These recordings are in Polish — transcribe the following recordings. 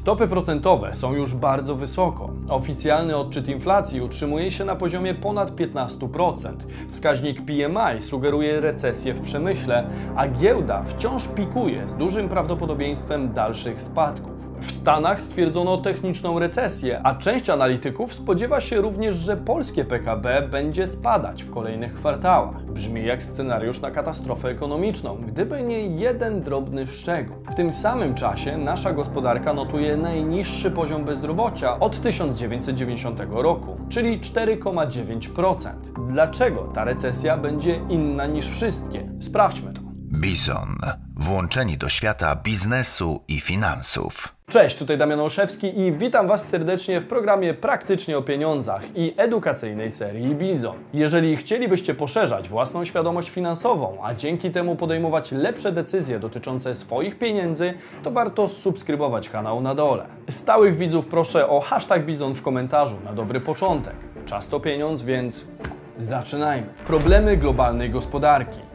Stopy procentowe są już bardzo wysoko. Oficjalny odczyt inflacji utrzymuje się na poziomie ponad 15%. Wskaźnik PMI sugeruje recesję w przemyśle, a giełda wciąż pikuje z dużym prawdopodobieństwem dalszych spadków. W Stanach stwierdzono techniczną recesję, a część analityków spodziewa się również, że polskie PKB będzie spadać w kolejnych kwartałach. Brzmi jak scenariusz na katastrofę ekonomiczną, gdyby nie jeden drobny szczegół. W tym samym czasie nasza gospodarka notuje najniższy poziom bezrobocia od 1990 roku, czyli 4,9%. Dlaczego ta recesja będzie inna niż wszystkie? Sprawdźmy to. Bison. Włączeni do świata biznesu i finansów. Cześć, tutaj Damian Olszewski i witam Was serdecznie w programie Praktycznie o Pieniądzach i edukacyjnej serii Bizon. Jeżeli chcielibyście poszerzać własną świadomość finansową, a dzięki temu podejmować lepsze decyzje dotyczące swoich pieniędzy, to warto subskrybować kanał na dole. Stałych widzów proszę o hashtag Bizon w komentarzu na dobry początek. Czas to pieniądz, więc zaczynajmy. Problemy globalnej gospodarki.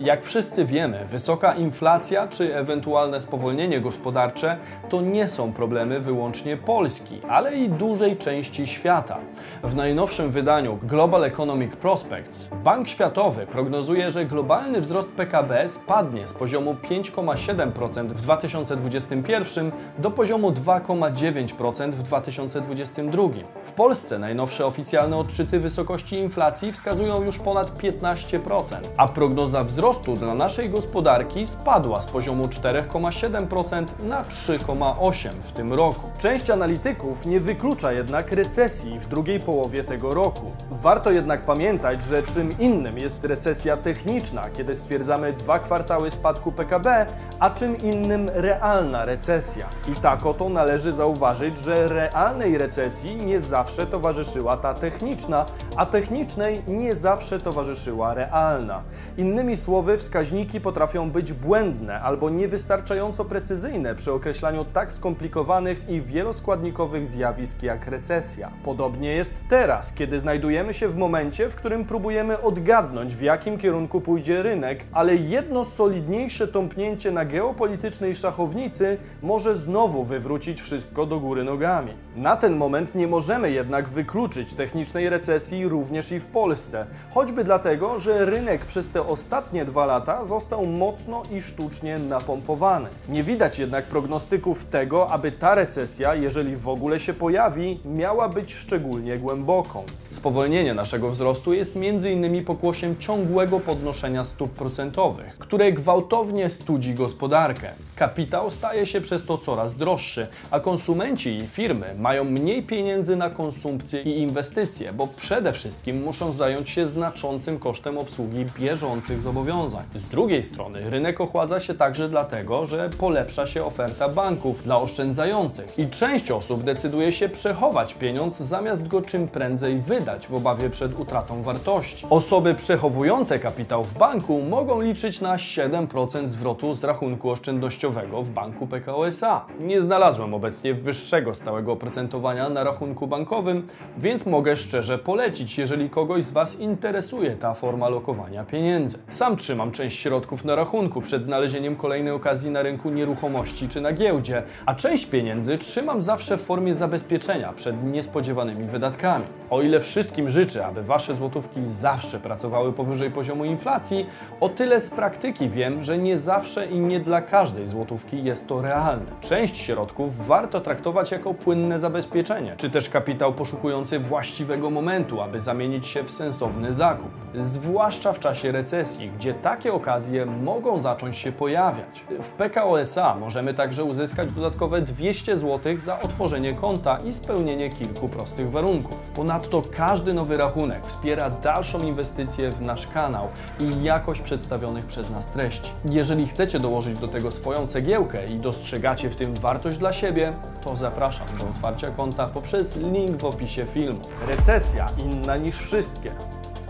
Jak wszyscy wiemy, wysoka inflacja czy ewentualne spowolnienie gospodarcze to nie są problemy wyłącznie Polski, ale i dużej części świata. W najnowszym wydaniu Global Economic Prospects Bank Światowy prognozuje, że globalny wzrost PKB spadnie z poziomu 5,7% w 2021 do poziomu 2,9% w 2022. W Polsce najnowsze oficjalne odczyty wysokości inflacji wskazują już ponad 15%, a prognoza wzrostu wzrostu dla naszej gospodarki spadła z poziomu 4,7% na 3,8% w tym roku. Część analityków nie wyklucza jednak recesji w drugiej połowie tego roku. Warto jednak pamiętać, że czym innym jest recesja techniczna, kiedy stwierdzamy dwa kwartały spadku PKB, a czym innym realna recesja. I tak oto należy zauważyć, że realnej recesji nie zawsze towarzyszyła ta techniczna, a technicznej nie zawsze towarzyszyła realna. Innymi słowy, słowy, wskaźniki potrafią być błędne albo niewystarczająco precyzyjne przy określaniu tak skomplikowanych i wieloskładnikowych zjawisk jak recesja. Podobnie jest teraz, kiedy znajdujemy się w momencie, w którym próbujemy odgadnąć, w jakim kierunku pójdzie rynek, ale jedno solidniejsze tąpnięcie na geopolitycznej szachownicy może znowu wywrócić wszystko do góry nogami. Na ten moment nie możemy jednak wykluczyć technicznej recesji również i w Polsce, choćby dlatego, że rynek przez te ostatnie dwa lata został mocno i sztucznie napompowany. Nie widać jednak prognostyków tego, aby ta recesja, jeżeli w ogóle się pojawi, miała być szczególnie głęboką. Spowolnienie naszego wzrostu jest m.in. pokłosiem ciągłego podnoszenia stóp procentowych, które gwałtownie studzi gospodarkę. Kapitał staje się przez to coraz droższy, a konsumenci i firmy mają mniej pieniędzy na konsumpcję i inwestycje, bo przede wszystkim muszą zająć się znaczącym kosztem obsługi bieżących zobowiązań. Z drugiej strony rynek ochładza się także dlatego, że polepsza się oferta banków dla oszczędzających i część osób decyduje się przechować pieniądz zamiast go czym prędzej wydać w obawie przed utratą wartości. Osoby przechowujące kapitał w banku mogą liczyć na 7% zwrotu z rachunku oszczędnościowego w banku PKO SA. Nie znalazłem obecnie wyższego stałego oprocentowania na rachunku bankowym, więc mogę szczerze polecić, jeżeli kogoś z Was interesuje ta forma lokowania pieniędzy. Sam trzymam część środków na rachunku przed znalezieniem kolejnej okazji na rynku nieruchomości czy na giełdzie, a część pieniędzy trzymam zawsze w formie zabezpieczenia przed niespodziewanymi wydatkami. O ile wszystkim życzę, aby Wasze złotówki zawsze pracowały powyżej poziomu inflacji, o tyle z praktyki wiem, że nie zawsze i nie dla każdej złotówki jest to realne. Część środków warto traktować jako płynne zabezpieczenie, czy też kapitał poszukujący właściwego momentu, aby zamienić się w sensowny zakup. Zwłaszcza w czasie recesji, gdzie takie okazje mogą zacząć się pojawiać. W PKO SA możemy także uzyskać dodatkowe 200 zł za otworzenie konta i spełnienie kilku prostych warunków. Ponadto każdy nowy rachunek wspiera dalszą inwestycję w nasz kanał i jakość przedstawionych przez nas treści. Jeżeli chcecie dołożyć do tego swoją cegiełkę i dostrzegacie w tym wartość dla siebie, to zapraszam do otwarcia konta poprzez link w opisie filmu. Recesja inna niż wszystkie.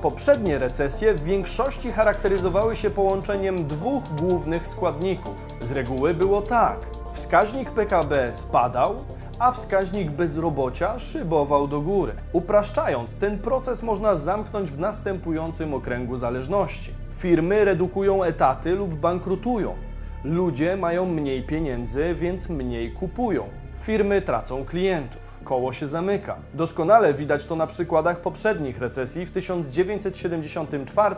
Poprzednie recesje w większości charakteryzowały się połączeniem dwóch głównych składników. Z reguły było tak: wskaźnik PKB spadał, a wskaźnik bezrobocia szybował do góry. Upraszczając, ten proces można zamknąć w następującym okręgu zależności. Firmy redukują etaty lub bankrutują. Ludzie mają mniej pieniędzy, więc mniej kupują. firmy tracą klientów, koło się zamyka. Doskonale widać to na przykładach poprzednich recesji w 1974,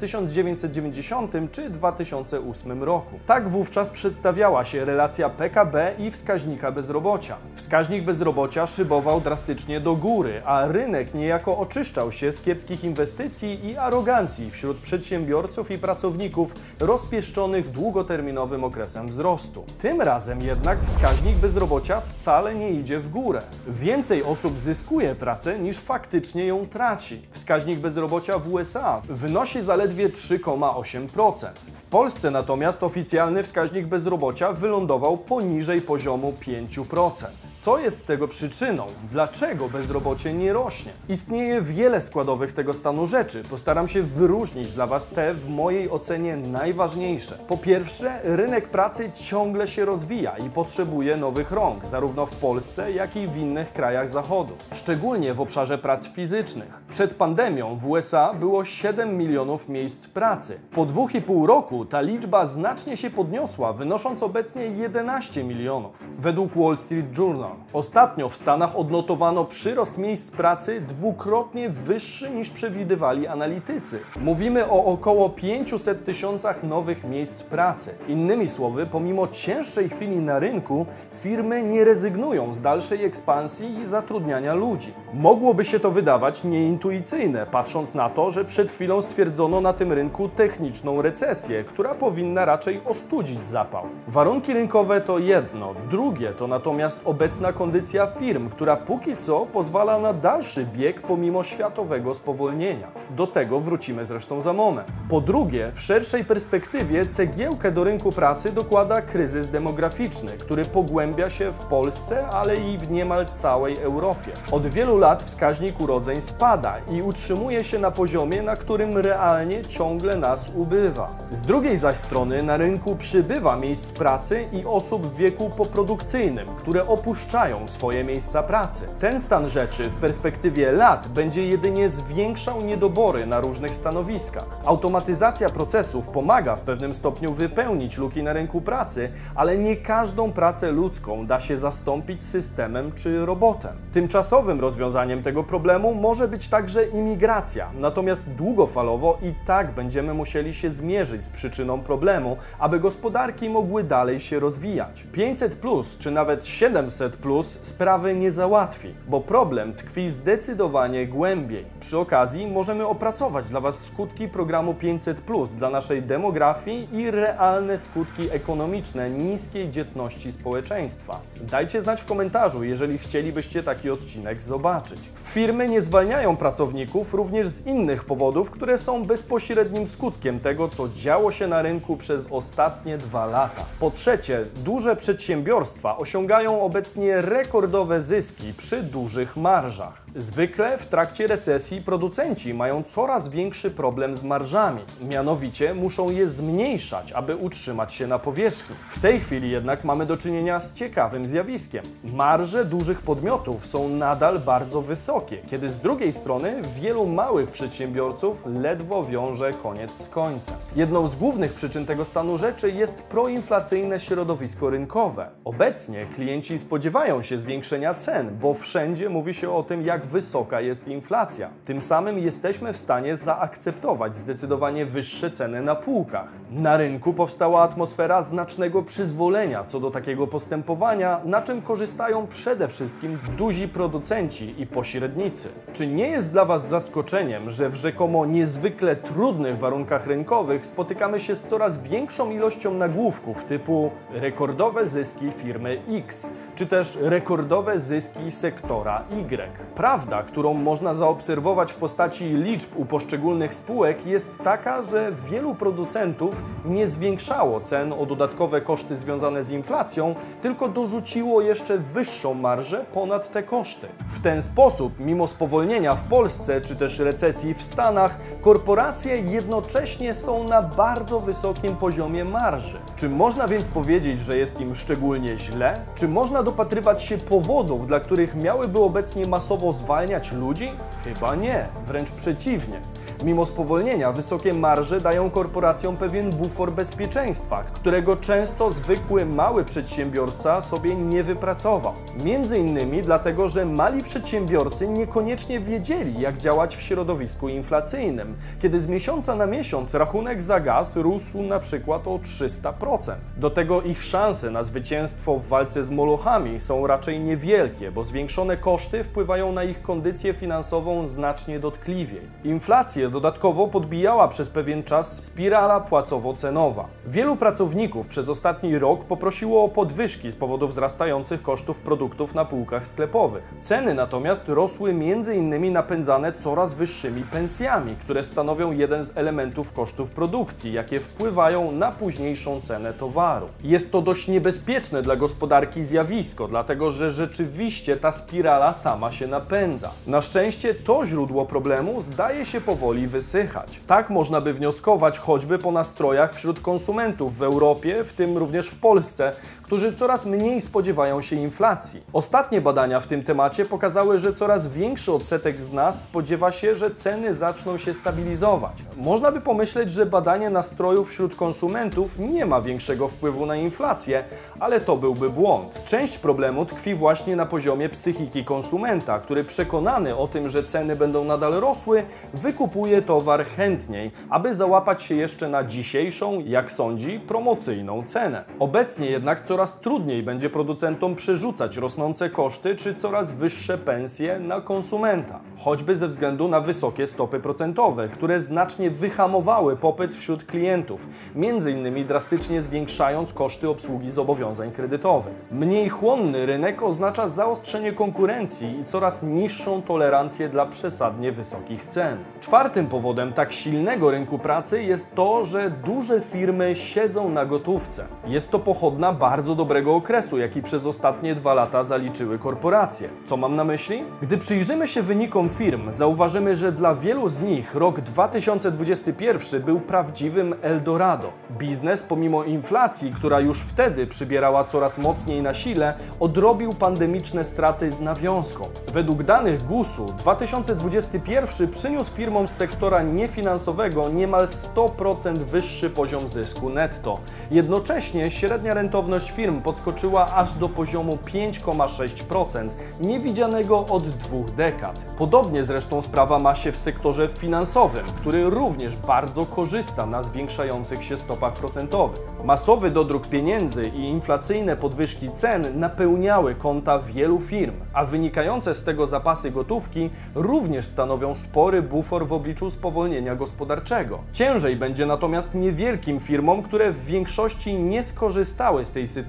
1990 czy 2008 roku. Tak wówczas przedstawiała się relacja PKB i wskaźnika bezrobocia. Wskaźnik bezrobocia szybował drastycznie do góry, a rynek niejako oczyszczał się z kiepskich inwestycji i arogancji wśród przedsiębiorców i pracowników rozpieszczonych długoterminowym okresem wzrostu. Tym razem jednak wskaźnik bezrobocia wcale nie idzie w górę. Więcej osób zyskuje pracę niż faktycznie ją traci. Wskaźnik bezrobocia w USA wynosi zaledwie 3,8%. W Polsce natomiast oficjalny wskaźnik bezrobocia wylądował poniżej poziomu 5%. Co jest tego przyczyną? Dlaczego bezrobocie nie rośnie? Istnieje wiele składowych tego stanu rzeczy. Postaram się wyróżnić dla Was te w mojej ocenie najważniejsze. Po pierwsze, rynek pracy ciągle się rozwija i potrzebuje nowych rąk, zarówno w Polsce, jak i w innych krajach Zachodu. Szczególnie w obszarze prac fizycznych. Przed pandemią w USA było 7 milionów miejsc pracy. Po dwóch i pół roku ta liczba znacznie się podniosła, wynosząc obecnie 11 milionów. Według Wall Street Journal Ostatnio w Stanach odnotowano przyrost miejsc pracy dwukrotnie wyższy niż przewidywali analitycy. Mówimy o około 500 tysiącach nowych miejsc pracy. Innymi słowy, pomimo cięższej chwili na rynku, firmy nie rezygnują z dalszej ekspansji i zatrudniania ludzi. Mogłoby się to wydawać nieintuicyjne, patrząc na to, że przed chwilą stwierdzono na tym rynku techniczną recesję, która powinna raczej ostudzić zapał. Warunki rynkowe to jedno, drugie to natomiast obecna kondycja firm, która póki co pozwala na dalszy bieg pomimo światowego spowolnienia. Do tego wrócimy zresztą za moment. Po drugie, w szerszej perspektywie cegiełkę do rynku pracy dokłada kryzys demograficzny, który pogłębia się w Polsce, ale i w niemal całej Europie. Od wielu lat wskaźnik urodzeń spada i utrzymuje się na poziomie, na którym realnie ciągle nas ubywa. Z drugiej zaś strony na rynku przybywa miejsc pracy i osób w wieku poprodukcyjnym, które opuszczają swoje miejsca pracy. Ten stan rzeczy w perspektywie lat będzie jedynie zwiększał niedobory na różnych stanowiskach. Automatyzacja procesów pomaga w pewnym stopniu wypełnić luki na rynku pracy, ale nie każdą pracę ludzką da się zastąpić systemem czy robotem. Tymczasowym rozwiązaniem tego problemu może być także imigracja, natomiast długofalowo i tak będziemy musieli się zmierzyć z przyczyną problemu, aby gospodarki mogły dalej się rozwijać. 500 plus czy nawet 700 plus sprawy nie załatwi, bo problem tkwi zdecydowanie głębiej. Przy okazji możemy opracować dla Was skutki programu 500 plus dla naszej demografii i realne skutki ekonomiczne niskiej dzietności społeczeństwa. Dajcie znać w komentarzu, jeżeli chcielibyście taki odcinek zobaczyć. Firmy nie zwalniają pracowników również z innych powodów, które są bezpośrednim skutkiem tego, co działo się na rynku przez ostatnie dwa lata. Po trzecie, duże przedsiębiorstwa osiągają obecnie rekordowe zyski przy dużych marżach. Zwykle w trakcie recesji producenci mają coraz większy problem z marżami, mianowicie muszą je zmniejszać, aby utrzymać się na powierzchni. W tej chwili jednak mamy do czynienia z ciekawym zjawiskiem. Marże dużych podmiotów są nadal bardzo wysokie, kiedy z drugiej strony wielu małych przedsiębiorców ledwo wiąże koniec z końcem. Jedną z głównych przyczyn tego stanu rzeczy jest proinflacyjne środowisko rynkowe. Obecnie klienci spodziewają się zwiększenia cen, bo wszędzie mówi się o tym, jak wysoka jest inflacja. Tym samym jesteśmy w stanie zaakceptować zdecydowanie wyższe ceny na półkach. Na rynku powstała atmosfera znacznego przyzwolenia co do takiego postępowania, na czym korzystają przede wszystkim duzi producenci i pośrednicy. Czy nie jest dla Was zaskoczeniem, że w rzekomo niezwykle trudnych warunkach rynkowych spotykamy się z coraz większą ilością nagłówków typu rekordowe zyski firmy X, czy też rekordowe zyski sektora Y? Prawda, którą można zaobserwować w postaci liczb u poszczególnych spółek jest taka, że wielu producentów nie zwiększało cen o dodatkowe koszty związane z inflacją, tylko dorzuciło jeszcze wyższą marżę ponad te koszty. W ten sposób, mimo spowolnienia w Polsce czy też recesji w Stanach, korporacje jednocześnie są na bardzo wysokim poziomie marży. Czy można więc powiedzieć, że jest im szczególnie źle? Czy można dopatrywać się powodów, dla których miałyby obecnie masowo zwalniać ludzi? Chyba nie, wręcz przeciwnie. Mimo spowolnienia, wysokie marże dają korporacjom pewien bufor bezpieczeństwa, którego często zwykły mały przedsiębiorca sobie nie wypracował. Między innymi dlatego, że mali przedsiębiorcy niekoniecznie wiedzieli, jak działać w środowisku inflacyjnym, kiedy z miesiąca na miesiąc rachunek za gaz rósł na przykład o 300%. Do tego ich szanse na zwycięstwo w walce z molochami są raczej niewielkie, bo zwiększone koszty wpływają na ich kondycję finansową znacznie dotkliwiej. Inflację dodatkowo podbijała przez pewien czas spirala płacowo-cenowa. Wielu pracowników przez ostatni rok poprosiło o podwyżki z powodu wzrastających kosztów produktów na półkach sklepowych. Ceny natomiast rosły m.in. napędzane coraz wyższymi pensjami, które stanowią jeden z elementów kosztów produkcji, jakie wpływają na późniejszą cenę towaru. Jest to dość niebezpieczne dla gospodarki zjawisko, dlatego że rzeczywiście ta spirala sama się napędza. Na szczęście to źródło problemu zdaje się powoli wysychać. Tak można by wnioskować choćby po nastrojach wśród konsumentów w Europie, w tym również w Polsce, którzy coraz mniej spodziewają się inflacji. Ostatnie badania w tym temacie pokazały, że coraz większy odsetek z nas spodziewa się, że ceny zaczną się stabilizować. Można by pomyśleć, że badanie nastrojów wśród konsumentów nie ma większego wpływu na inflację, ale to byłby błąd. Część problemu tkwi właśnie na poziomie psychiki konsumenta, który przekonany o tym, że ceny będą nadal rosły, wykupuje towar chętniej, aby załapać się jeszcze na dzisiejszą, jak sądzi, promocyjną cenę. Obecnie jednak coraz trudniej będzie producentom przerzucać rosnące koszty czy coraz wyższe pensje na konsumenta, choćby ze względu na wysokie stopy procentowe, które znacznie wyhamowały popyt wśród klientów, między innymi drastycznie zwiększając koszty obsługi zobowiązań kredytowych. Mniej chłonny rynek oznacza zaostrzenie konkurencji i coraz niższą tolerancję dla przesadnie wysokich cen. Czwartym powodem tak silnego rynku pracy jest to, że duże firmy siedzą na gotówce. Jest to pochodna bardzo dobrego okresu, jaki przez ostatnie dwa lata zaliczyły korporacje. Co mam na myśli? Gdy przyjrzymy się wynikom firm, zauważymy, że dla wielu z nich rok 2021 był prawdziwym Eldorado. Biznes, pomimo inflacji, która już wtedy przybierała coraz mocniej na sile, odrobił pandemiczne straty z nawiązką. Według danych GUS-u 2021 przyniósł firmom z sektora niefinansowego niemal 100% wyższy poziom zysku netto. Jednocześnie średnia rentowność firm podskoczyła aż do poziomu 5,6%, niewidzianego od dwóch dekad. Podobnie zresztą sprawa ma się w sektorze finansowym, który również bardzo korzysta na zwiększających się stopach procentowych. Masowy dodruk pieniędzy i inflacyjne podwyżki cen napełniały konta wielu firm, a wynikające z tego zapasy gotówki również stanowią spory bufor w obliczu spowolnienia gospodarczego. Ciężej będzie natomiast niewielkim firmom, które w większości nie skorzystały z tej sytuacji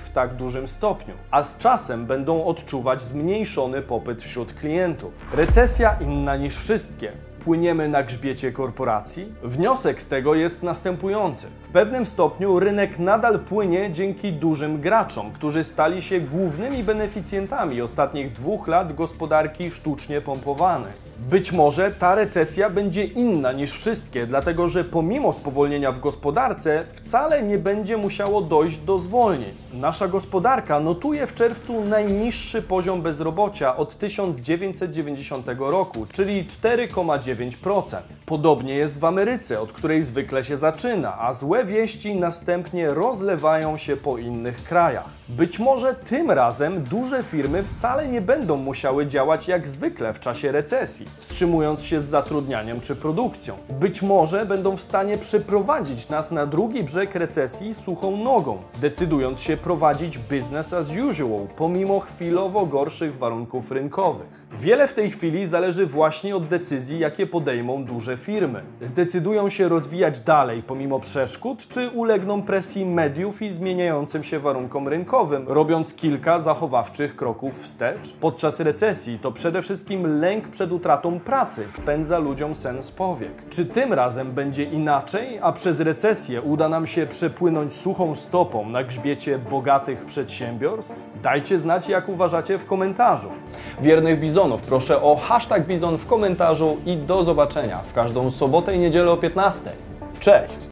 w tak dużym stopniu, a z czasem będą odczuwać zmniejszony popyt wśród klientów. Recesja inna niż wszystkie płyniemy na grzbiecie korporacji? Wniosek z tego jest następujący. W pewnym stopniu rynek nadal płynie dzięki dużym graczom, którzy stali się głównymi beneficjentami ostatnich dwóch lat gospodarki sztucznie pompowanej. Być może ta recesja będzie inna niż wszystkie, dlatego że pomimo spowolnienia w gospodarce wcale nie będzie musiało dojść do zwolnień. Nasza gospodarka notuje w czerwcu najniższy poziom bezrobocia od 1990 roku, czyli 4,9%. Podobnie jest w Ameryce, od której zwykle się zaczyna, a złe wieści następnie rozlewają się po innych krajach. Być może tym razem duże firmy wcale nie będą musiały działać jak zwykle w czasie recesji, wstrzymując się z zatrudnianiem czy produkcją. Być może będą w stanie przyprowadzić nas na drugi brzeg recesji suchą nogą, decydując się prowadzić business as usual, pomimo chwilowo gorszych warunków rynkowych. Wiele w tej chwili zależy właśnie od decyzji, jakie podejmą duże firmy. Zdecydują się rozwijać dalej pomimo przeszkód, czy ulegną presji mediów i zmieniającym się warunkom rynkowym, robiąc kilka zachowawczych kroków wstecz. Podczas recesji to przede wszystkim lęk przed utratą pracy spędza ludziom sen z powiek. Czy tym razem będzie inaczej, a przez recesję uda nam się przepłynąć suchą stopą na grzbiecie bogatych przedsiębiorstw? Dajcie znać, jak uważacie w komentarzu. Wiernych bizonów proszę o hashtag bizon w komentarzu i do zobaczenia w każdą sobotę i niedzielę o 15. Cześć!